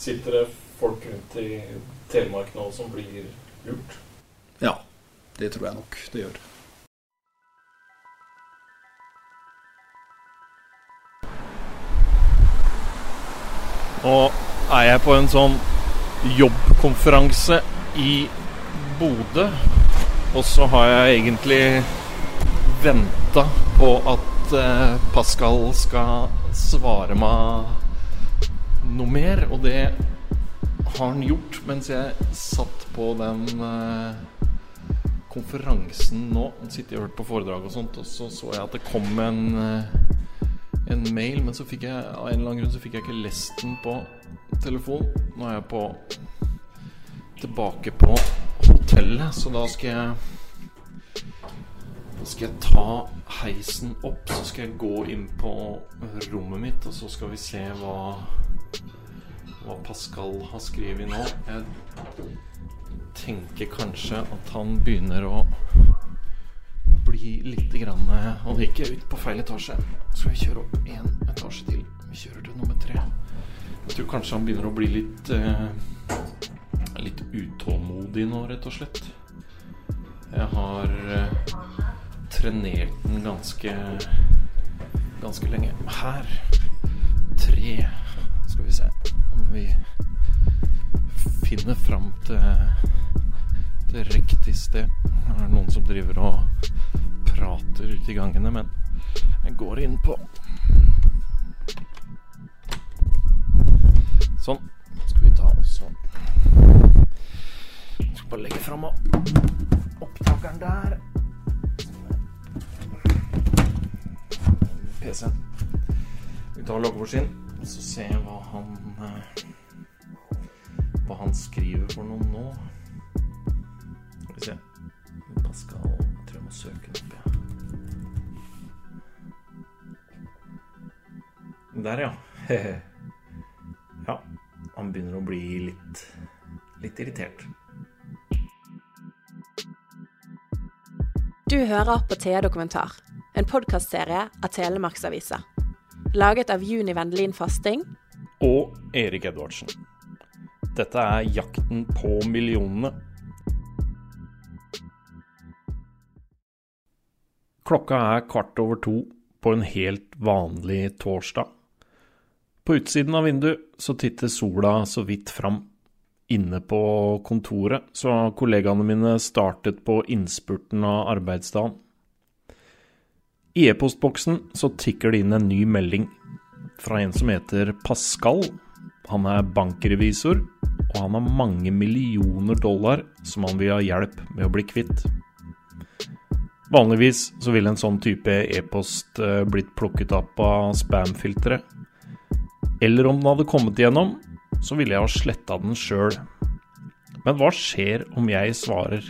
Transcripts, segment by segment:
Sitter det folk rundt i Telemark nå som blir lurt? Ja, det tror jeg nok det gjør. Nå er jeg på en sånn jobbkonferanse i Bodø. Og så har jeg egentlig venta på at eh, Pascal skal svare meg noe mer. Og det har han gjort mens jeg satt på den eh, konferansen nå. Sitter og hørt på foredrag og sånt, og så så jeg at det kom en eh, en mail, men så fikk jeg av en eller annen grunn så fikk jeg ikke lest den på telefon. Nå er jeg på tilbake på hotellet, så da skal jeg Da skal jeg ta heisen opp, så skal jeg gå inn på rommet mitt, og så skal vi se hva hva Pascal har skrevet nå. Jeg tenker kanskje at han begynner å bli litt grann, Og ikke ut på feil etasje. Så skal vi kjøre opp én etasje til. Vi kjører til nummer tre. Jeg tror kanskje han begynner å bli litt eh, Litt utålmodig nå, rett og slett. Jeg har eh, trenert den ganske Ganske lenge. Her. Tre. Skal vi se vi finner fram til det riktige sted. Det er noen som driver og prater ute i gangene, men jeg går inn på Sånn. Skal vi ta også Skal bare legge fram opptakeren der. PC-en. Vi tar loggebordsin, og så ser jeg hva han eh, Hva han skriver for noe nå. Skal vi se. Pascal Jeg tror jeg må søke den opp, ja. Der, ja. ja. Han begynner å bli litt litt irritert. Du hører på Thea Dokumentar, en podkastserie av Telemarksavisa. Laget av Juni Vendelin Fasting Og Erik Edvardsen. Dette er Jakten på millionene. Klokka er kvart over to på en helt vanlig torsdag. På utsiden av vinduet så titter sola så vidt fram. Inne på kontoret så har kollegaene mine startet på innspurten av arbeidsdagen. I e-postboksen så tikker det inn en ny melding fra en som heter Pascal. Han er bankrevisor, og han har mange millioner dollar som han vil ha hjelp med å bli kvitt. Vanligvis så ville en sånn type e-post eh, blitt plukket opp av spam-filteret. Eller om den hadde kommet igjennom, så ville jeg ha sletta den sjøl. Men hva skjer om jeg svarer?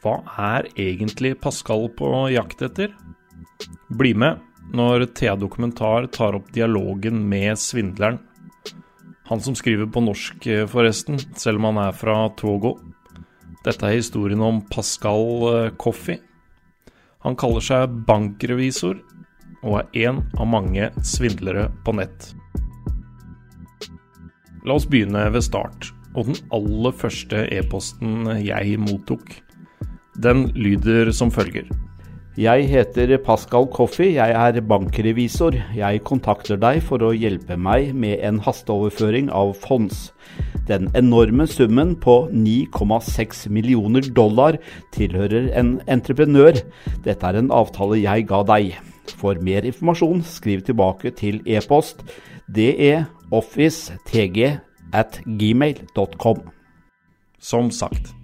Hva er egentlig Pascal på jakt etter? Bli med når Thea Dokumentar tar opp dialogen med svindleren. Han som skriver på norsk, eh, forresten, selv om han er fra Togo. Dette er historien om Pascal eh, Coffey. Han kaller seg bankrevisor og er en av mange svindlere på nett. La oss begynne ved start, og den aller første e-posten jeg mottok. Den lyder som følger. Jeg heter Pascal Coffey, jeg er bankrevisor. Jeg kontakter deg for å hjelpe meg med en hasteoverføring av fonds. Den enorme summen på 9,6 millioner dollar tilhører en entreprenør. Dette er en avtale jeg ga deg. For mer informasjon, skriv tilbake til e-post deofficetg at gmail.com. Som sagt,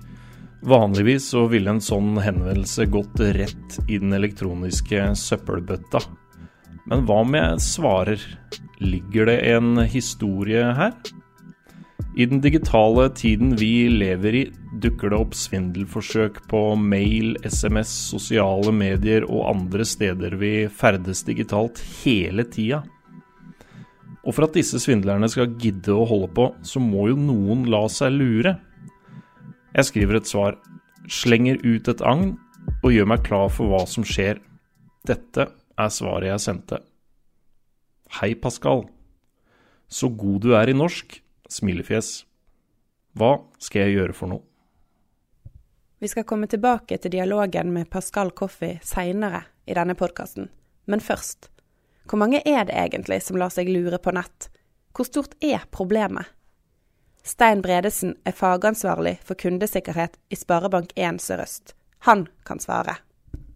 vanligvis så ville en sånn henvendelse gått rett i den elektroniske søppelbøtta. Men hva om jeg svarer? Ligger det en historie her? I den digitale tiden vi lever i, dukker det opp svindelforsøk på mail, SMS, sosiale medier og andre steder vi ferdes digitalt hele tida. Og for at disse svindlerne skal gidde å holde på, så må jo noen la seg lure. Jeg skriver et svar, slenger ut et agn og gjør meg klar for hva som skjer. Dette er svaret jeg sendte. Hei, Pascal. Så god du er i norsk, Smilefjes. Hva skal jeg gjøre for noe? Vi skal komme tilbake til dialogen med Pascal Coffey seinere i denne podkasten. Men først, hvor mange er det egentlig som lar seg lure på nett? Hvor stort er problemet? Stein Bredesen er fagansvarlig for kundesikkerhet i Sparebank1 Sør-Øst. Han kan svare.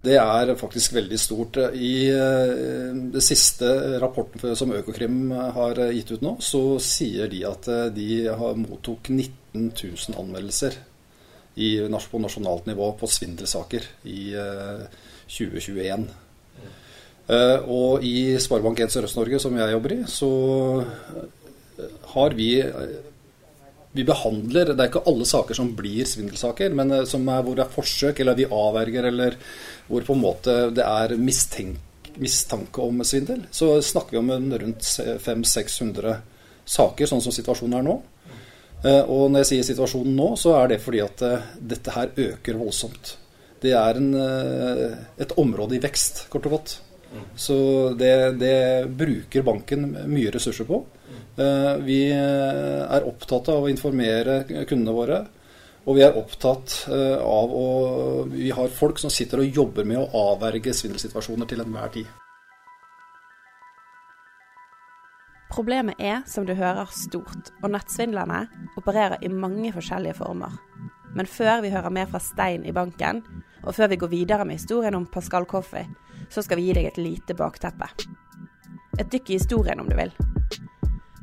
Det er faktisk veldig stort. I eh, det siste rapporten som Økokrim har gitt ut nå, så sier de at eh, de mottok 19 000 anmeldelser på nasjonalt nivå på svindelsaker i 2021. Eh, og i Sparebank1 Sørøst-Norge, som jeg jobber i, så har vi vi behandler Det er ikke alle saker som blir svindelsaker, men som er, hvor det er forsøk, eller vi avverger, eller hvor på en måte det er mistanke om svindel. Så snakker vi om rundt 500-600 saker, sånn som situasjonen er nå. Eh, og når jeg sier situasjonen nå, så er det fordi at eh, dette her øker voldsomt. Det er en, eh, et område i vekst, kort og godt. Så det, det bruker banken mye ressurser på. Vi er opptatt av å informere kundene våre. Og vi er opptatt av å Vi har folk som sitter og jobber med å avverge svindelsituasjoner til enhver tid. Problemet er, som du hører, stort, og nettsvindlerne opererer i mange forskjellige former. Men før vi hører mer fra Stein i banken, og før vi går videre med historien om Pascal Coffey, så skal vi gi deg et lite bakteppe. Et dykk i historien, om du vil.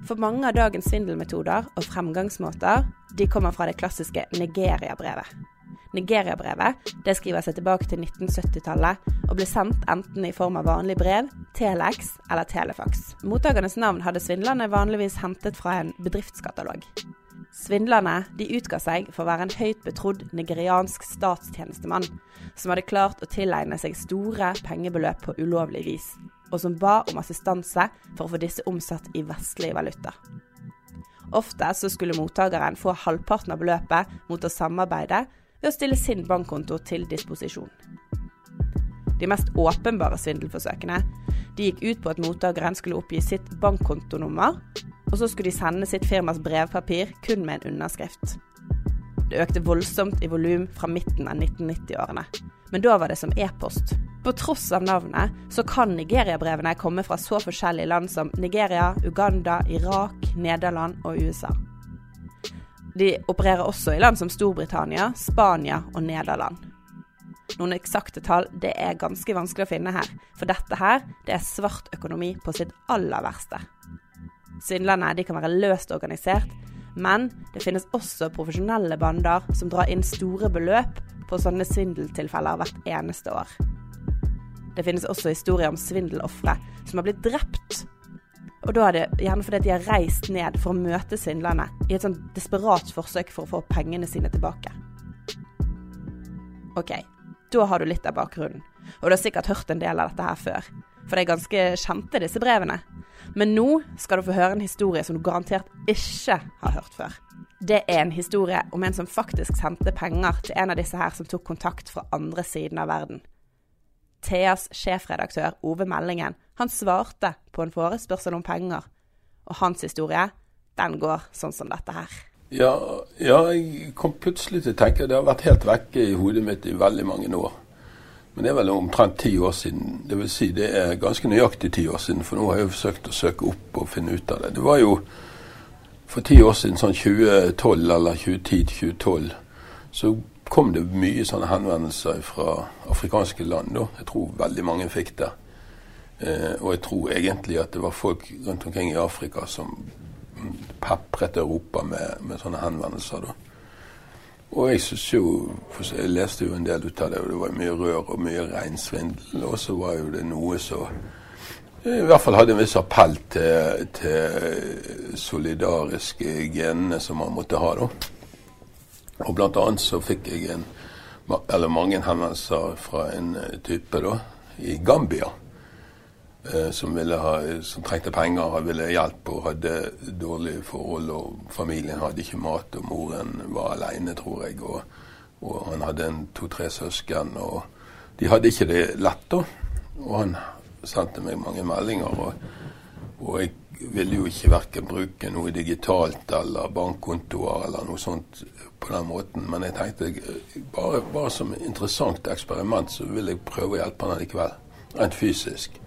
For mange av dagens svindelmetoder og fremgangsmåter de kommer fra det klassiske Nigeria-brevet. Nigeria-brevet det skriver seg tilbake til 1970-tallet og ble sendt enten i form av vanlig brev, telex eller telefax. Mottakernes navn hadde svindlerne vanligvis hentet fra en bedriftskatalog. Svindlerne de utga seg for å være en høyt betrodd nigeriansk statstjenestemann som hadde klart å tilegne seg store pengebeløp på ulovlig vis, og som ba om assistanse for å få disse omsatt i vestlige valuta. Ofte så skulle mottakeren få halvparten av beløpet mot å samarbeide ved å stille sin bankkonto til disposisjon. De mest åpenbare svindelforsøkene de gikk ut på at mottakeren skulle oppgi sitt bankkontonummer, og så skulle de sende sitt firmas brevpapir kun med en underskrift. Det økte voldsomt i volum fra midten av 1990-årene, men da var det som e-post. På tross av navnet så kan Nigeria-brevene komme fra så forskjellige land som Nigeria, Uganda, Irak, Nederland og USA. De opererer også i land som Storbritannia, Spania og Nederland. Noen eksakte tall det er ganske vanskelig å finne her, for dette her det er svart økonomi på sitt aller verste. Svindlerne de kan være løst organisert, men det finnes også profesjonelle bander som drar inn store beløp på sånne svindeltilfeller hvert eneste år. Det finnes også historier om svindelofre som har blitt drept og da er det gjerne fordi de har reist ned for å møte svindlerne i et sånn desperat forsøk for å få pengene sine tilbake. OK, da har du litt av bakgrunnen, og du har sikkert hørt en del av dette her før. For det er ganske kjente, disse brevene. Men nå skal du få høre en historie som du garantert ikke har hørt før. Det er en historie om en som faktisk sendte penger til en av disse her som tok kontakt fra andre siden av verden. Theas sjefredaktør Ove Meldingen han svarte på en forespørsel om penger. Og hans historie, den går sånn som dette her. Ja, ja jeg kom plutselig til å tenke Det har vært helt vekke i hodet mitt i veldig mange år. Men det er vel omtrent ti år siden. Det vil si det er ganske nøyaktig ti år siden, for nå har jeg jo forsøkt å søke opp og finne ut av det. Det var jo for ti år siden, sånn 2012 eller 2010-2012, så kom det mye sånne henvendelser fra afrikanske land. Da. Jeg tror veldig mange fikk det. Eh, og jeg tror egentlig at det var folk rundt omkring i Afrika som pepret Europa med, med sånne henvendelser. da. Og jeg synes jo Jeg leste jo en del ut av det, og det var mye rør og mye reinsvindel. Og så var jo det noe som i hvert fall hadde en viss appell til, til solidariske genene som man måtte ha, da. Og blant annet så fikk jeg en, eller mange henvendelser fra en eh, type da, i Gambia. Eh, som, ha, som, trengte penger og ville hjelp og hadde dårlige forhold. og Familien hadde ikke mat, og moren var aleine, tror jeg. Og, og han hadde to-tre søsken. og De hadde ikke det lett, da. Og han sendte meg mange meldinger. Og, og jeg ville jo ikke verken bruke noe digitalt eller bankkontoer eller noe sånt på den måten. Men jeg tenkte bare, bare som interessant eksperiment så vil jeg prøve å hjelpe han likevel. Rent fysisk.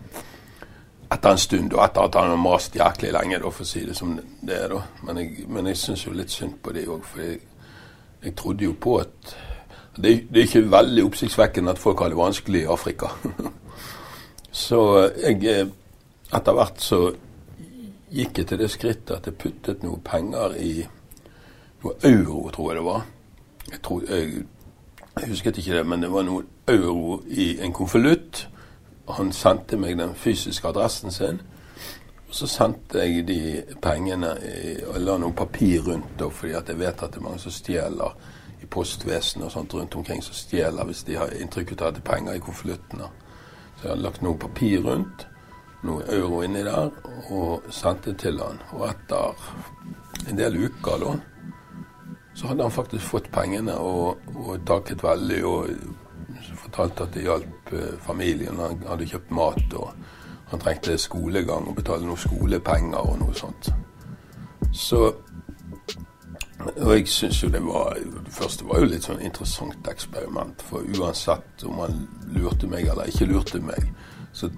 Etter en stund, og etter at han har mast jæklig lenge, da, for å si det som det er. da. Men jeg, men jeg syns jo litt synd på det òg, for jeg, jeg, trodde jo på at det, det er ikke veldig oppsiktsvekkende at folk har det vanskelig i Afrika. så jeg Etter hvert så gikk jeg til det skrittet at jeg puttet noe penger i noe euro, tror jeg det var. Jeg, tror, jeg, jeg husket ikke det, men det var noen euro i en konvolutt. Han sendte meg den fysiske adressen sin. Og så sendte jeg de pengene og la noe papir rundt, da, fordi jeg vet at det er mange som stjeler i postvesenet og sånt rundt omkring som stjeler hvis de har inntrykk av at det er penger i konvoluttene. Så jeg hadde lagt noe papir rundt, noe euro inni der, og sendte til han. Og etter en del uker da, så hadde han faktisk fått pengene og, og takket veldig. Og fortalte at det hjalp eh, familien. Han hadde kjøpt mat, og han trengte skolegang og betale noen skolepenger og noe sånt. Så Og jeg syns jo det var Det første var jo litt sånn interessant eksperiment. For uansett om han lurte meg eller ikke lurte meg, så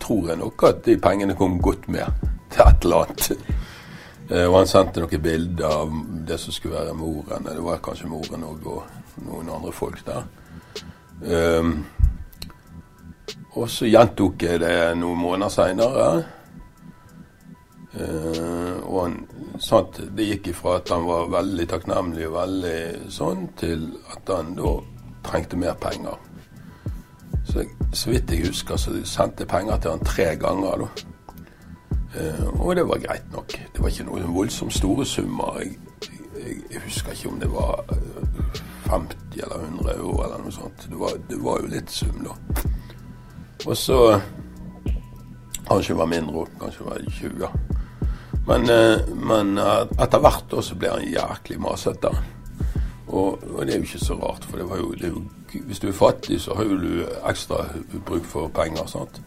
tror jeg nok at de pengene kom godt med til et eller annet. Eh, og han sendte noen bilder av det som skulle være moren. Det var kanskje moren og noen andre folk der. Um, og så gjentok jeg det noen måneder seinere. Uh, eh, og han, sant, det gikk ifra at han var veldig takknemlig og veldig sånn, til at han da trengte mer penger. Så, så vidt jeg husker, så sendte jeg penger til han tre ganger. da. Uh, og det var greit nok. Det var ikke noen voldsomt store summer. Jeg, jeg, jeg, husker ikke om det var 50 eh, eller 100 euro eller noe sånt. Det var, det var jo litt sum, da. Og så Kanskje det var mindre. Kanskje det var 20. Men, uh, men etter hvert da så ble han jæklig masete. Og, og, det er jo ikke så rart, for det var jo, det jo, hvis du er fattig, så har jo du ekstra bruk for penger. sant?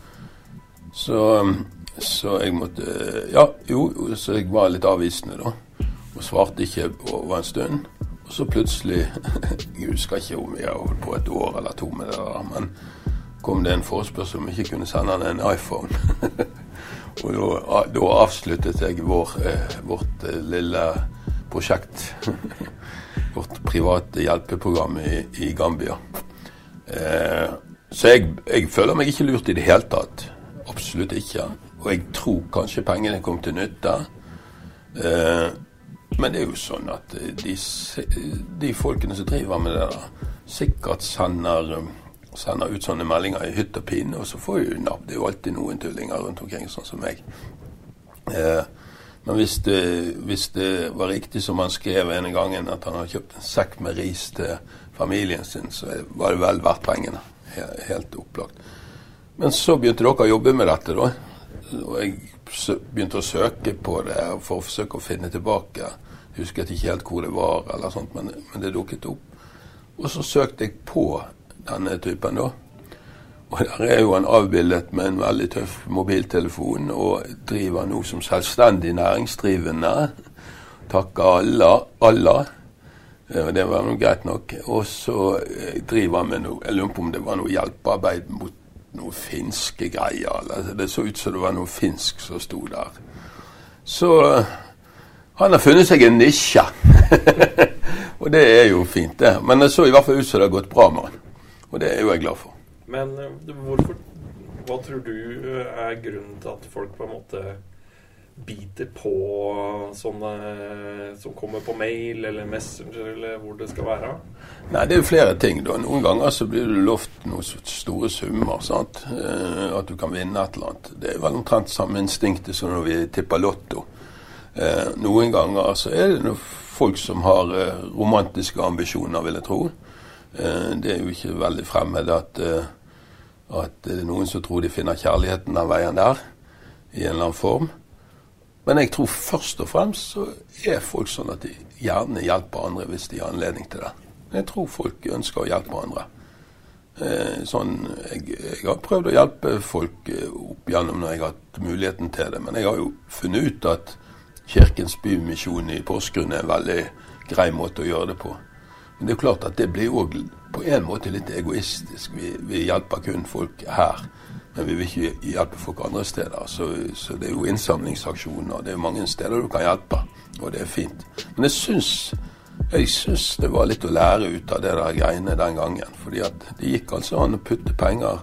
Så så jeg måtte Ja, jo, så jeg var litt avvisende, da. Og svarte ikke over en stund. Og så plutselig Jeg husker ikke om jeg har holdt på et år eller to med det der, men kom det en forespørsel om jeg ikke kunne sende han en iPhone. og da, avsluttet jeg vår, eh, vårt eh, lille prosjekt. vårt private hjelpeprogram i, i Gambia. Eh, så jeg, jeg føler meg ikke lurt i det hele tatt. Absolutt ikke. Og jeg tror kanskje pengene kom til nytte. Eh, men det er jo sånn at eh, de, de folkene som driver med det der, sikkert sender, sender ut sånne meldinger i hytt og pine, og så får jo napp. Det er jo alltid noen tullinger rundt omkring, sånn som meg. Eh, men hvis det, hvis det, var riktig som han skrev en gang, at han har kjøpt en sekk med ris til familien sin, så var det vel verdt pengene. Helt opplagt. Men så begynte dere å jobbe med dette, da og jeg begynte å søke på det for å forsøke å finne tilbake. Jeg husket ikke helt hvor det var, eller sånt, men, men det dukket opp. Og så søkte jeg på denne typen, da. Og der er jo han avbildet med en veldig tøff mobiltelefon og driver nå som selvstendig næringsdrivende. Takker alle. alle. Det var nå greit nok. Og så eh, driver han med noe Jeg lurer på om det var noe hjelpearbeid mot noe finske greier. Det så ut som det var noe finsk som sto der. Så han har funnet seg en nisje. og det er jo fint, det. Men det så i hvert fall ut som det har gått bra med han. Og det er jo jeg glad for. Men eh, hvorfor, hva tror du er grunnen til at folk på en måte biter på sånne som kommer på mail eller Messenger eller hvor det skal være? Nei, Det er jo flere ting. da. Noen ganger så blir du lovt noen store summer. sant? Eh, at du kan vinne et eller annet. Det er vel omtrent samme instinktet som når vi tipper Lotto. Eh, noen ganger så er det folk som har eh, romantiske ambisjoner, vil jeg tro. det er jo ikke veldig fremmed at, at det er noen som tror de finner kjærligheten den veien der, i en eller annen form. Men jeg tror først og fremst så er folk sånn at de gjerne hjelper andre hvis de har anledning til det. Jeg tror folk ønsker å hjelpe andre. Eh, sånn, jeg, jeg, har prøvd å hjelpe folk eh, opp gjennom når jeg har hatt muligheten til det. Men jeg har jo funnet ut at Kirkens Bymisjon i Porsgrunn er en veldig grei måte å gjøre det på. Men det er klart at det blir òg på en måte litt egoistisk. Vi, vi, hjelper kun folk her, men vi vil ikke hjelpe folk andre steder. Så, så det er jo innsamlingsaksjoner. Det er mange steder du kan hjelpe, og det er fint. Men jeg syns jeg syns det var litt å lære ut av det der greiene den gangen. fordi at det gikk altså an å putte penger,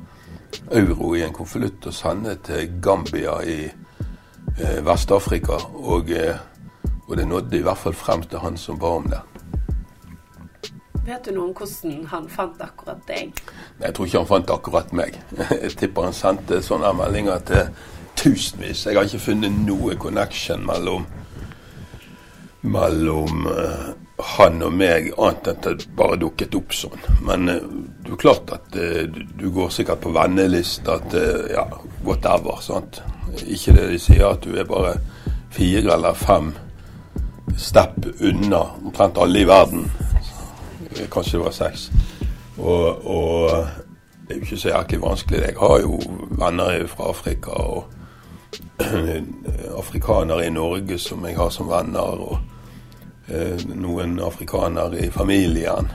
euro, i en konvolutt og sende til Gambia i eh, Vest-Afrika. Og, eh, og, det nådde i hvert fall frem til han som ba om det. Vet du noe om hvordan han fant akkurat deg? Jeg tror ikke han fant akkurat meg. Jeg tipper han sendte sånne meldinger til tusenvis. Jeg har ikke funnet noe connection mellom mellom uh, han og meg, annet enn at det bare dukket opp sånn. Men uh, det er klart at uh, du, går sikkert på vennelista til ja, whatever. sant? Ikke det de sier, at du er bare fire eller fem step unna omtrent alle i verden. Kanskje det var seks. Og, og det er jo ikke så jæklig vanskelig. Jeg har jo venner fra Afrika og afrikanere i Norge som jeg har som venner. og Eh, noen afrikanere i familien.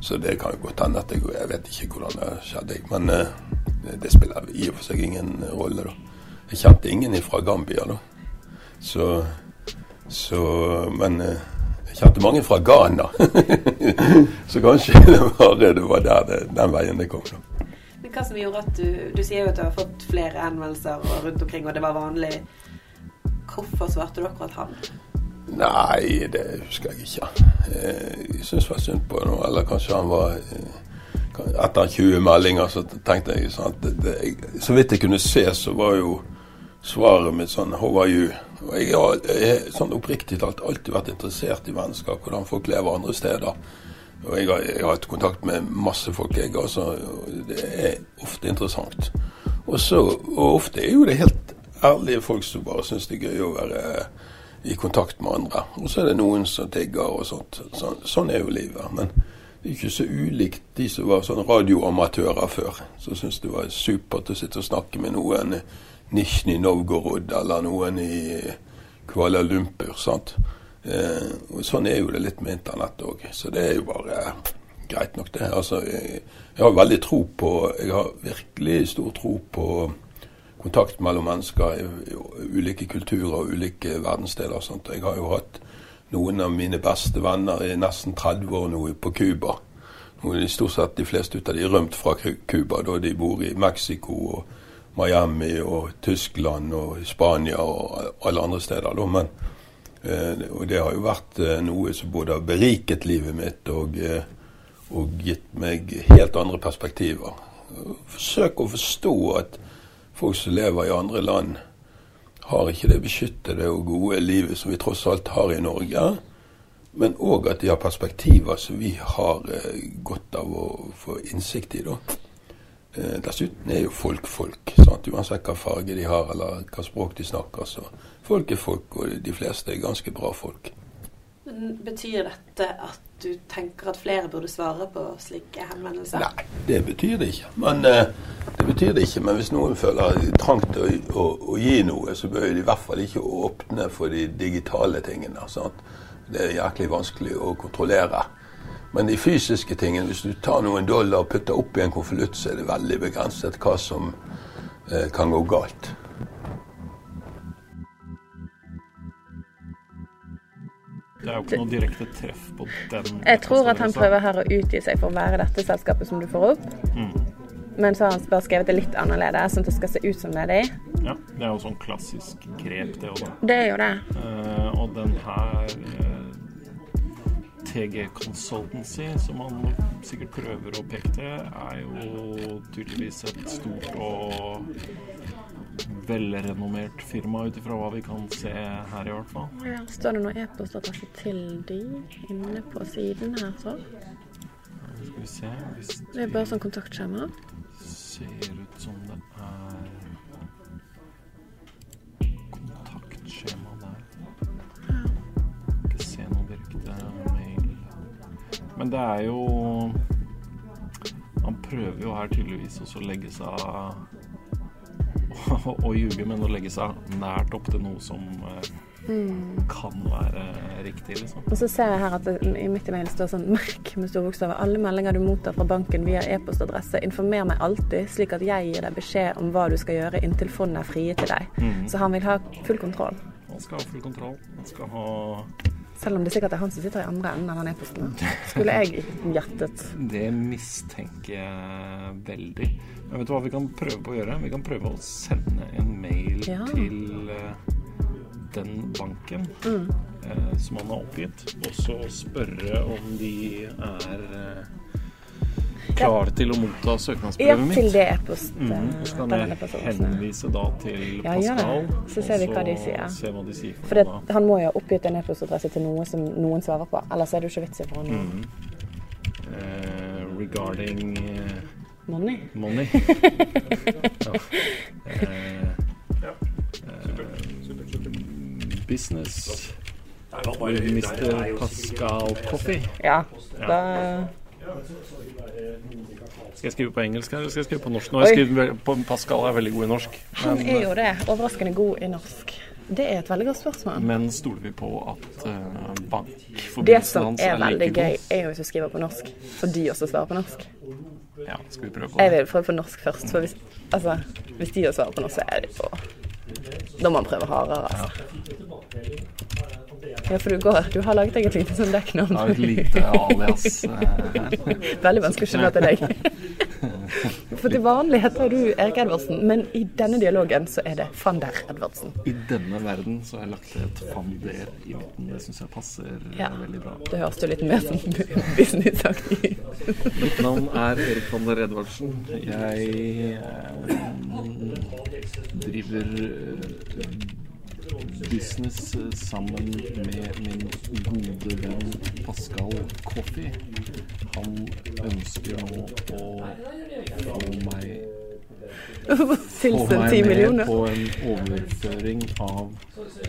Så det kan jo godt hende at jeg Jeg vet ikke hvordan det skjedde, men eh, det spiller i og for seg ingen rolle, da. Jeg kjente ingen fra Gambia, da. Så, så Men eh, kjente mange fra Ghana. så kanskje det var, det var der det, den veien det kom, da. Men hva som gjorde at du Du sier jo at du har fått flere henvendelser rundt omkring, og det var vanlig. Hvorfor svarte du akkurat han? Nei, det husker jeg ikke. Eh, jeg syns var synd på noe. Eller kanskje han var eh, Etter 20 meldinger så tenkte jeg sånn at det, Så vidt jeg kunne se, så var jo svaret med sånn How are you? Og jeg har sånn oppriktig talt alltid vært interessert i mennesker, hvordan folk lever andre steder. Og jeg har, jeg har hatt kontakt med masse folk, jeg altså, Det er ofte interessant. Og, så, og ofte er jo det helt ærlige folk som bare syns det er gøy å være i kontakt med andre. Og så er det noen som tigger og sånt. Så, sånn er jo livet. Men det er ikke så ulikt de som var sånn radioamatører før. Som syntes det var supert å sitte og snakke med noen Nizjnij Novgorod eller noen i Kuala Lumpur. sant? Eh, og Sånn er jo det litt med internett òg. Så det er jo bare greit nok, det. Altså, jeg, jeg har veldig tro på Jeg har virkelig stor tro på kontakt mellom mennesker i, ulike kulturer og ulike verdensdeler. og sånt. Jeg har jo hatt noen av mine beste venner i nesten 30 år nå på Cuba. Stort sett de fleste av de rømt fra Cuba, da de bor i Mexico og Miami og Tyskland og Spania og alle andre steder. Da. Men, eh, og det har jo vært eh, noe som både har beriket livet mitt og, eh, og gitt meg helt andre perspektiver. Forsøk å forstå at folk som lever i andre land, har ikke det beskyttede og gode livet som vi tross alt har i Norge. Men òg at de har perspektiver som vi har godt av å få innsikt i. da. Eh, dessuten er jo folk folk. Sant? Uansett hva farge de har eller hva språk de snakker. så Folk er folk, og de fleste er ganske bra folk. Men Betyr dette at du tenker at flere burde svare på slike henvendelser? Nei, det betyr det ikke. Men, uh, det betyr det ikke. Men hvis noen føler trang til å, å, å, gi noe, så bør de i hvert fall ikke åpne for de digitale tingene. Sant? Det er jæklig vanskelig å kontrollere. Men de fysiske tingene, hvis du tar noen dollar og putter opp i en konvolutt, så er det veldig begrenset hva som eh, kan gå galt. Det er jo ikke noe direkte treff på den. Jeg tror at han prøver her å utgi seg for å være dette selskapet som du får opp. Mm. Men så har han bare skrevet det litt annerledes, sånn at det skal se ut som det er de. Ja, det er jo sånn klassisk grep, det òg, da. Det er jo det. Uh, og den her uh, TG Consultancy, som han sikkert prøver å peke til, er jo tydeligvis et stort og velrenommert firma ut ifra hva vi kan se her, i hvert fall. Ja, står det noe e-postadresse til de inne på siden her, så? Skal vi se hvis Det er bare sånn kontaktskjema? Ser ut som det er Men det er jo Han prøver jo her tydeligvis også å legge seg Å ljuge, men å legge seg nært opp til noe som Mm. kan være riktig, liksom. Og så ser jeg her at det, i midt i mailen står sånn merk med store bokstaver. Alle meldinger du mottar fra banken via e-postadresse, informer meg alltid, slik at jeg gir deg beskjed om hva du skal gjøre inntil fondet er frie til deg. Så han vil ha full kontroll. Han skal ha full kontroll. Han skal ha Selv om det sikkert er han som sitter i andre enden av den e-posten. Skulle jeg gjettet. Det mistenker jeg veldig. Men vet du hva vi kan prøve på å gjøre? Vi kan prøve å sende en mail Ja. til eh, den banken Mm. eh, som han har oppgitt, og så spørre om de er eh, klare til å motta søknadsbrevet mitt. Ja, til det e-post. Mm, så kan jeg henvise da til Ja. Pascal, Så ser vi hva de sier. hva de sier for, For det, han må jo ha oppgitt en e-postadresse til noe som noen svarer på. Ellers er det jo ikke vits i for han Mm. Uh, regarding uh, Money. money. ja. Uh, eh, business. Mr. Pascal Coffee. Ja. Da Skal jeg skrive på engelsk eller skal jeg skrive på norsk? Nå har jeg Oi. skrevet på Pascal er veldig god i norsk. Han er jo det. Overraskende god i norsk. Det er et veldig godt spørsmål. men stoler vi på at uh, Det bankforbindelsen som hans er er veldig gøy, er jo hvis du skriver på norsk. For de også svarer på norsk. Ja, skal vi prøve på Jeg vil prøve på norsk først. For hvis, altså, hvis de også svarer på norsk, så er det på Da må man prøve hardere, altså. Ja, for du går Du har laget deg et lite sånn dekknavn. Har et lite alias eh. Veldig vanskelig å skjønne at det er deg. For til vanlig heter du Erik Edvardsen, men i denne dialogen så er det van der Edvardsen. I denne verden så har jeg lagt til et fander i midten. Det syns jeg passer eh, Ja. veldig bra. Det høres jo litt mer som businessaktig ut. Mitt navn er Erik Fander Edvardsen. Jeg eh, driver business eh, sammen med min gode venn Pascal Coffey. Han ønsker nå å få meg få Tilsendt meg med millioner. på en overføring av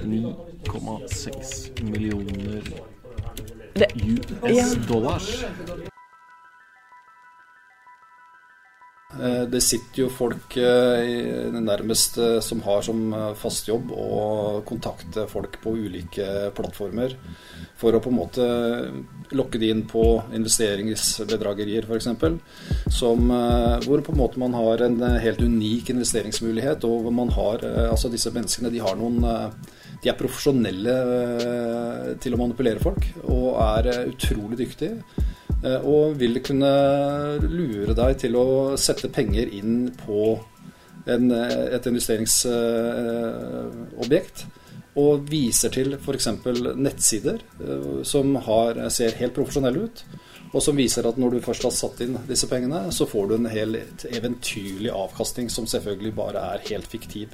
9,6 millioner Det- Det sitter jo folk eh, nærmest eh, som har som eh, fast jobb å kontakte folk på ulike plattformer for å på en måte lokke de inn på investeringsbedragerier f.eks. Eh, Hvor på en måte man har en eh, helt unik investeringsmulighet. Og hvor man har eh, Altså disse menneskene de har noen eh, De er profesjonelle eh, til å manipulere folk og er eh, utrolig dyktige. Eh, og vil kunne lure deg til å sette penger inn på en, eh, et investeringsobjekt. Og viser til f.eks. nettsider eh, som har, ser helt profesjonelle ut. Og som viser at når du først har satt inn disse pengene, så får du en helt eventyrlig avkastning som selvfølgelig bare er helt fiktiv.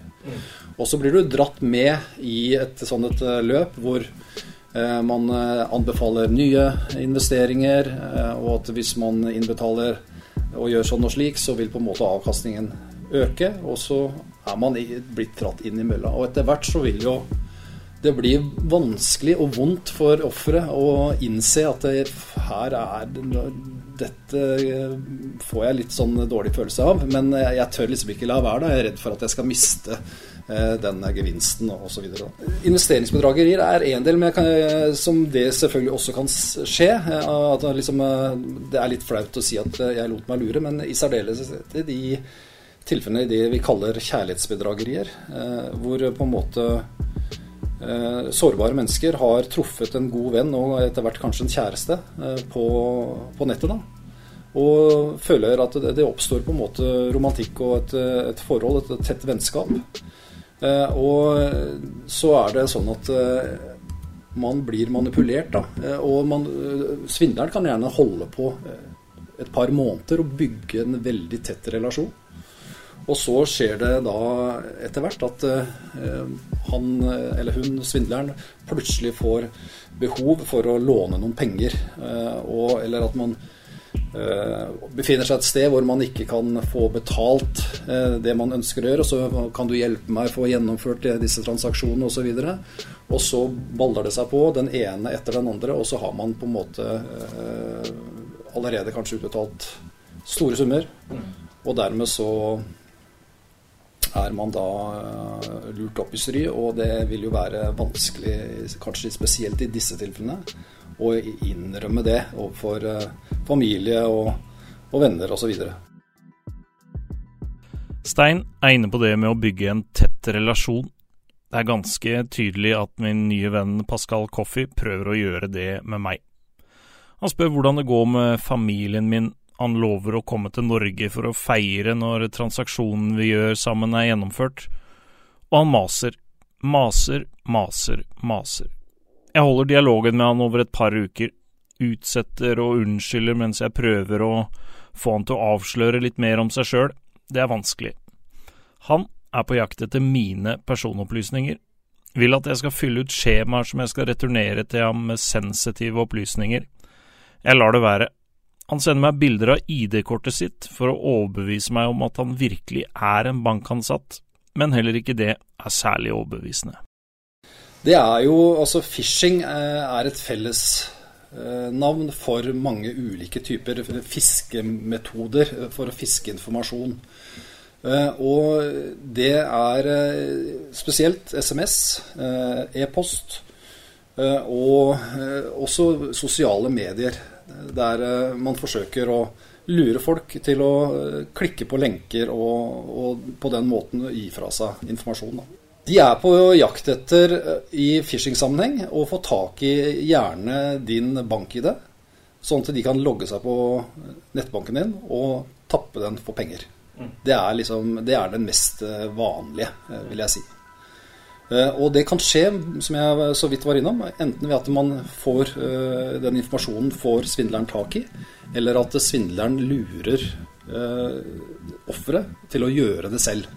Og så blir du dratt med i et sånt et eh, løp hvor Eh, Man eh, anbefaler nye investeringer, eh, og at hvis man innbetaler og gjør sånn og slik, så vil på en måte avkastningen øke, og så er man blitt dratt inn i mølla. Og etter hvert så vil jo det bli vanskelig og vondt for offeret å innse at det, her er Dette eh, får jeg litt sånn dårlig følelse av, men jeg, jeg tør liksom ikke la være. da. Jeg er redd for at jeg skal miste eh, den gevinsten osv. Investeringsbedragerier er en del, men kan, eh, som det selvfølgelig også kan skje. eh, At liksom, eh, det er litt flaut å si at eh, jeg lot meg lure, men i særdeleshet i de tilfellene i det vi kaller kjærlighetsbedragerier, eh, hvor på en måte eh, sårbare mennesker har truffet en god venn og etter hvert kanskje en kjæreste eh, på, på nettet. da og føler at det, oppstår på en måte romantikk og et, et forhold, et, et tett vennskap. Eh, og så er det sånn at eh, man blir manipulert, da. Eh, og man, eh, svindleren kan gjerne holde på eh, et par måneder og bygge en veldig tett relasjon. Og så skjer det da etter hvert at eh, han eller hun, svindleren, plutselig får behov for å låne noen penger. eh, og, eller at man eh, befinner seg et sted hvor man ikke kan få betalt det man ønsker å gjøre. og Så kan du hjelpe meg å få gjennomført disse transaksjonene osv. Og, og så baller det seg på, den ene etter den andre, og så har man på en måte allerede kanskje utbetalt store summer. Og dermed så er man da eh, lurt opp i stry, og det vil jo være vanskelig, kanskje spesielt i disse tilfellene, å innrømme det overfor eh, familie og, og venner osv. Stein er inne på det med å bygge en tett relasjon. Det er ganske tydelig at min nye venn Pascal Coffey prøver å gjøre det med meg. Han spør hvordan det går med familien min, han lover å komme til Norge for å feire når transaksjonen vi gjør sammen er gjennomført, og han maser, maser, maser, maser. Jeg holder dialogen med han over et par uker, utsetter og unnskylder mens jeg prøver å få han til å avsløre litt mer om seg sjøl, det er vanskelig. Han er på jakt etter mine personopplysninger, vil at jeg skal fylle ut skjemaer som jeg skal returnere til ham med sensitive opplysninger. Jeg lar det være. Han sender meg bilder av ID-kortet sitt for å overbevise meg om at han virkelig er en bankansatt, men heller ikke det er særlig overbevisende. Det er jo Altså, phishing eh, er et fellesnavn for mange ulike typer fiskemetoder for å fiske informasjon. Eh, og det er eh, spesielt SMS, e-post og også sosiale medier. Der man forsøker å lure folk til å klikke på lenker og, og på den måten gi fra seg informasjon. Da. De er på jakt etter i phishing-sammenheng å få tak i gjerne din bank-ID, sånn at de kan logge seg på nettbanken din og tappe den for penger. Det er, liksom, det er den mest vanlige, vil jeg si. Og det kan skje, som jeg så vidt var innom, enten ved at man får den informasjonen får svindleren tak i, eller at svindleren lurer offeret til å gjøre det selv.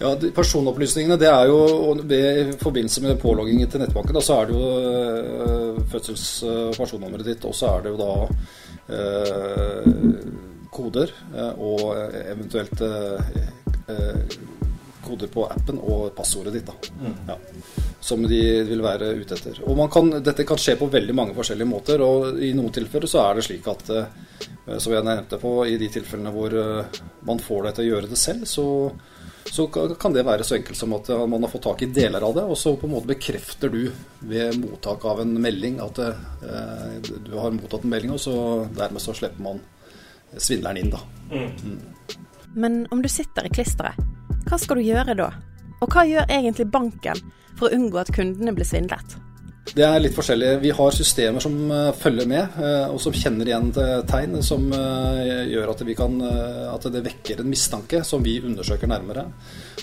Ja, Personopplysningene det er jo i forbindelse med pålogging til nettbanken, da, så er det jo fødsels- og personnummeret ditt, og så er det jo da eh, koder og eventuelt eh, koder på appen og passordet ditt. da, mm. ja, Som de vil være ute etter. Og kan, Dette kan skje på veldig mange forskjellige måter. og I noen tilfeller så er det slik at som jeg nevnte på, i de tilfellene hvor man får deg til å gjøre det selv, så, så kan det være så enkelt som at man har fått tak i deler av det, og så på en måte bekrefter du ved mottak av en melding at eh, du har mottatt en melding, og så dermed så slipper man svindleren inn, da. Mm. Men om du sitter i klisteret, hva skal du gjøre da? Og hva gjør egentlig banken for å unngå at kundene blir svindlet? Det er litt forskjellig. Vi har systemer som følger med, og som kjenner igjen tegn som gjør at, kan, at, det vekker en mistanke som vi undersøker nærmere.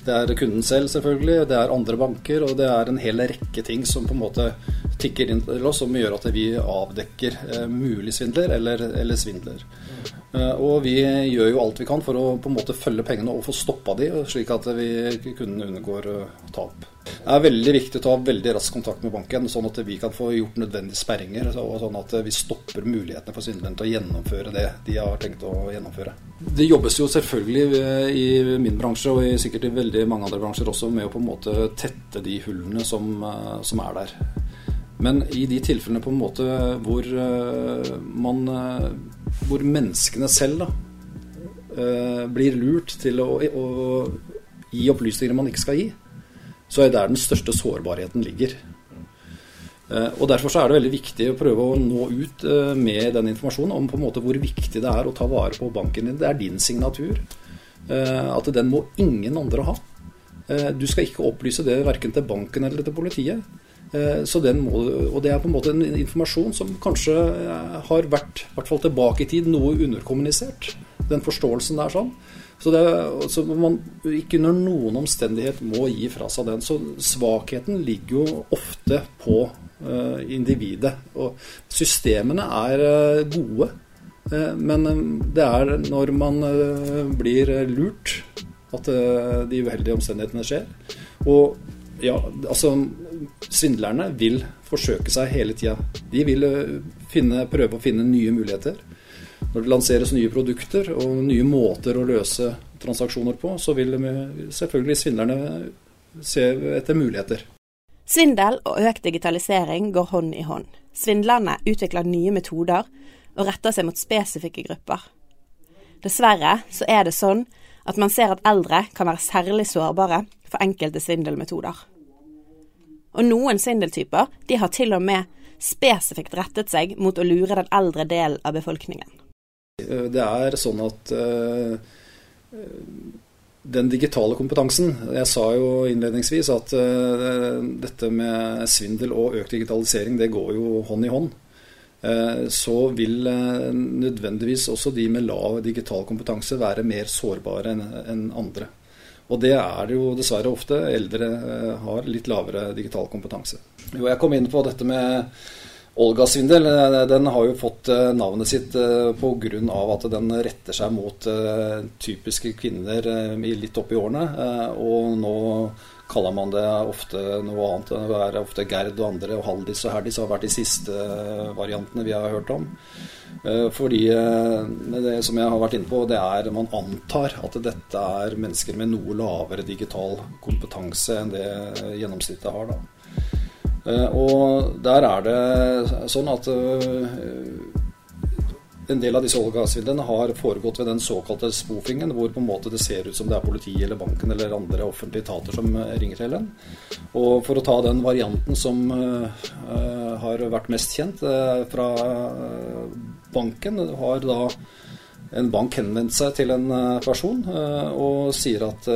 Det er kunden selv, selvfølgelig, det er andre banker, og det er en hel rekke ting som på en måte tikker inn til oss, som gjør at vi avdekker mulig svindler eller, eller svindler. Og vi gjør jo alt vi kan for å på en måte følge pengene og få stoppa de, slik at vi kunden unngår tap. Det er veldig viktig å ta veldig rask kontakt med banken, sånn at vi kan få gjort nødvendige sperringer. og sånn at vi stopper mulighetene for svindlerne til å gjennomføre det de har tenkt å gjennomføre. Det jobbes jo selvfølgelig i min bransje, og sikkert i veldig mange andre bransjer også, med å på en måte tette de hullene som, som er der. Men i de tilfellene på en måte hvor man Hvor menneskene selv da, blir lurt til å, å gi opplysninger man ikke skal gi, så er det der den største sårbarheten ligger. Og Derfor så er det veldig viktig å prøve å nå ut med den informasjonen om på en måte hvor viktig det er å ta vare på banken din. Det er din signatur. At den må ingen andre ha. Du skal ikke opplyse det verken til banken eller til politiet. Så den må, og det er på en måte en informasjon som kanskje har vært, i hvert fall tilbake i tid, noe underkommunisert. Den forståelsen der sånn. Så, det, så man ikke under noen omstendighet må gi fra seg den. Så svakheten ligger jo ofte på uh, individet. Og systemene er gode, men det er når man blir lurt at de uheldige omstendighetene skjer. Og ja, altså Svindlerne vil forsøke seg hele tida. De vil finne, prøve å finne nye muligheter. Når det lanseres nye produkter og nye måter å løse transaksjoner på, så vil selvfølgelig svindlerne se etter muligheter. Svindel og økt digitalisering går hånd i hånd. Svindlerne utvikler nye metoder og retter seg mot spesifikke grupper. Dessverre så er det sånn at man ser at eldre kan være særlig sårbare for enkelte svindelmetoder. Og noen svindeltyper de har til og med spesifikt rettet seg mot å lure den eldre delen av befolkningen. Det er sånn at uh, den digitale kompetansen Jeg sa jo innledningsvis at uh, dette med svindel og økt digitalisering, det går jo hånd i hånd. Uh, så vil nødvendigvis også de med lav digital kompetanse være mer sårbare enn andre. Og det er det jo dessverre ofte. Eldre har litt lavere digital kompetanse. Jo, jeg kom inn på dette med Olga-svindel eh, den har jo fått eh, navnet sitt eh, pga. at den retter seg mot typiske kvinner litt opp i årene. Og nå kaller man det ofte noe annet. Det er ofte Gerd og andre, og Haldis og Herdis har vært de siste variantene vi har hørt om. Fordi det som jeg har vært inne på, det er man antar at dette er mennesker med noe lavere digital kompetanse enn det gjennomsnittet har. da. Eh, og der er det sånn at eh, en del av disse olje- har foregått ved den såkalte spoofingen, hvor på en måte det ser ut som det er politiet eller banken eller andre offentlige etater som eh, ringer til en. Og for å ta den varianten som uh, har vært mest kjent uh, fra banken, har da en bank henvendt seg til en person uh, og sier at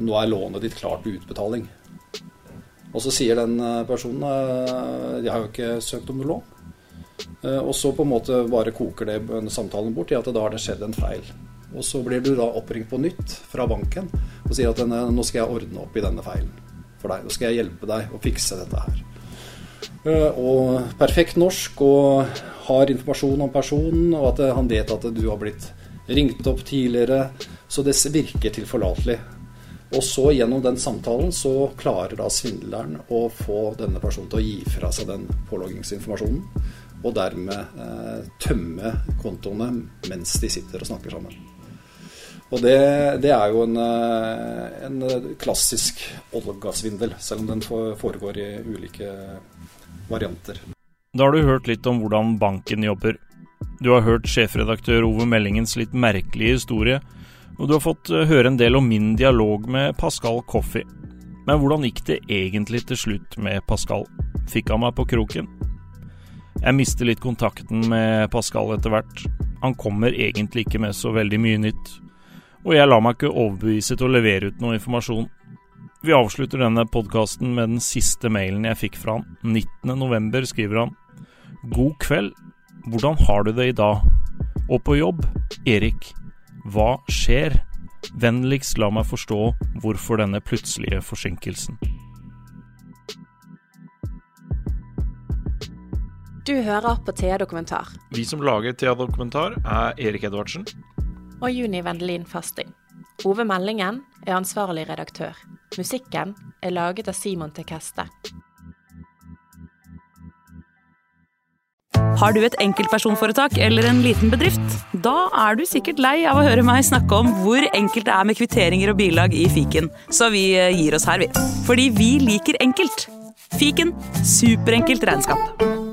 nå er lånet ditt klart til utbetaling. Og så sier den personen jeg har jo ikke søkt om lån. Eh, og så på en måte bare koker det samtalen bort i at da har det skjedd en feil. Og så blir du da oppringt på nytt fra banken og sier at nå skal jeg ordne opp i denne feilen for deg. Nå skal jeg hjelpe deg å fikse dette her. Og perfekt norsk og har informasjon om personen, og at han vet at du har blitt ringt opp tidligere. Så det virker tilforlatelig. Og så gjennom den samtalen så klarer da svindleren å få denne personen til å gi fra seg den påloggingsinformasjonen. Og dermed eh, tømme kontoene mens de sitter og snakker sammen. Og det, det er jo en, eh, en klassisk Olga-svindel, selv om den foregår i ulike varianter. Da har du hørt litt om hvordan banken jobber. Du har hørt sjefredaktør Ove Meldingens litt merkelige historie og du har fått eh, høre en del om min dialog med Pascal Coffey. Men hvordan gikk det egentlig til slutt med Pascal? Fikk han meg på kroken? Jeg mister litt kontakten med Pascal etter hvert. Han kommer egentlig ikke med så veldig mye nytt. Og jeg lar meg ikke overbevise til å levere ut noe informasjon. Vi avslutter denne podkasten med den siste mailen jeg fikk fra han. 19.11. skriver han. God kveld. Hvordan har du det i dag? Og på jobb? Erik. Hva skjer? Vennligst la meg forstå hvorfor denne plutselige forsinkelsen. Du hører på Thea Dokumentar. Vi som lager Thea Dokumentar, er Erik Edvardsen. Og Juni Vendelin Fasting. Ove Meldingen er ansvarlig redaktør. Musikken er laget av Simon Tekeste. Har du et enkeltpersonforetak eller en liten bedrift? Da er du sikkert lei av å høre meg snakke om hvor enkelt det er med kvitteringer og bilag i fiken, så vi eh, gir oss her, vi. Fordi vi liker enkelt. Fiken superenkelt regnskap.